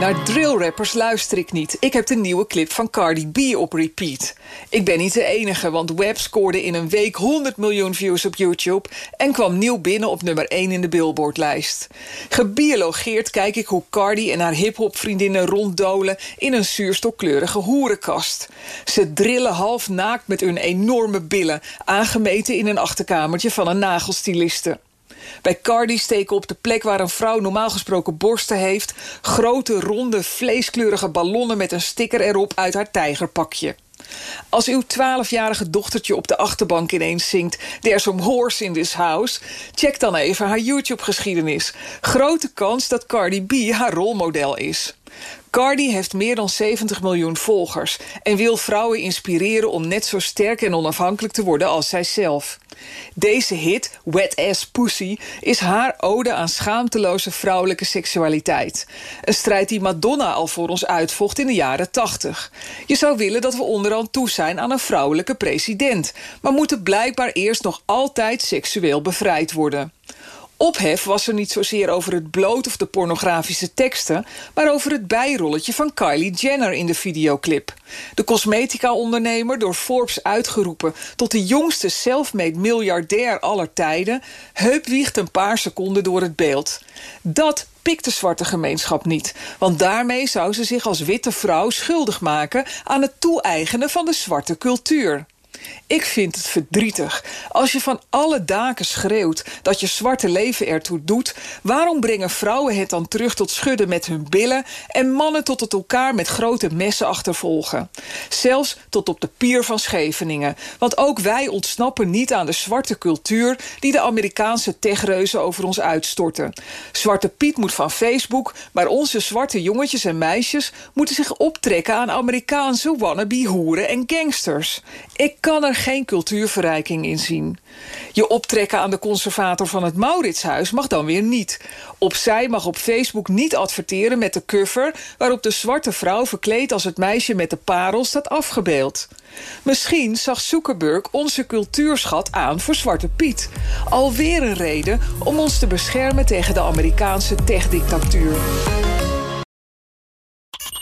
Naar drillrappers luister ik niet. Ik heb de nieuwe clip van Cardi B op repeat. Ik ben niet de enige, want Web scoorde in een week 100 miljoen views op YouTube... en kwam nieuw binnen op nummer 1 in de Billboard-lijst. Gebiologeerd kijk ik hoe Cardi en haar hip-hop vriendinnen ronddolen... in een zuurstokkleurige hoerenkast. Ze drillen half naakt met hun enorme billen... aangemeten in een achterkamertje van een nagelstiliste. Bij Cardi steken op de plek waar een vrouw normaal gesproken borsten heeft... grote, ronde, vleeskleurige ballonnen met een sticker erop uit haar tijgerpakje. Als uw 12-jarige dochtertje op de achterbank ineens zingt... There's some horse in this house... check dan even haar YouTube-geschiedenis. Grote kans dat Cardi B haar rolmodel is. Cardi heeft meer dan 70 miljoen volgers... en wil vrouwen inspireren om net zo sterk en onafhankelijk te worden als zijzelf. Deze hit, Wet Ass Pussy, is haar ode aan schaamteloze vrouwelijke seksualiteit. Een strijd die Madonna al voor ons uitvocht in de jaren 80. Je zou willen dat we onderhand toe zijn aan een vrouwelijke president... maar moeten blijkbaar eerst nog altijd seksueel bevrijd worden. Ophef was er niet zozeer over het bloot of de pornografische teksten... maar over het bijrolletje van Kylie Jenner in de videoclip. De cosmetica-ondernemer, door Forbes uitgeroepen... tot de jongste self-made miljardair aller tijden... heupwiegt een paar seconden door het beeld. Dat pikt de zwarte gemeenschap niet. Want daarmee zou ze zich als witte vrouw schuldig maken... aan het toe-eigenen van de zwarte cultuur. Ik vind het verdrietig. Als je van alle daken schreeuwt dat je zwarte leven ertoe doet... waarom brengen vrouwen het dan terug tot schudden met hun billen... en mannen tot het elkaar met grote messen achtervolgen? Zelfs tot op de pier van Scheveningen. Want ook wij ontsnappen niet aan de zwarte cultuur... die de Amerikaanse techreuzen over ons uitstorten. Zwarte Piet moet van Facebook... maar onze zwarte jongetjes en meisjes... moeten zich optrekken aan Amerikaanse wannabe hoeren en gangsters. Ik kan er geen cultuurverrijking in zien. Je optrekken aan de conservator van het Mauritshuis mag dan weer niet. Opzij mag op Facebook niet adverteren met de cover... waarop de zwarte vrouw verkleed als het meisje met de parel staat afgebeeld. Misschien zag Zuckerberg onze cultuurschat aan voor Zwarte Piet. Alweer een reden om ons te beschermen tegen de Amerikaanse techdictatuur.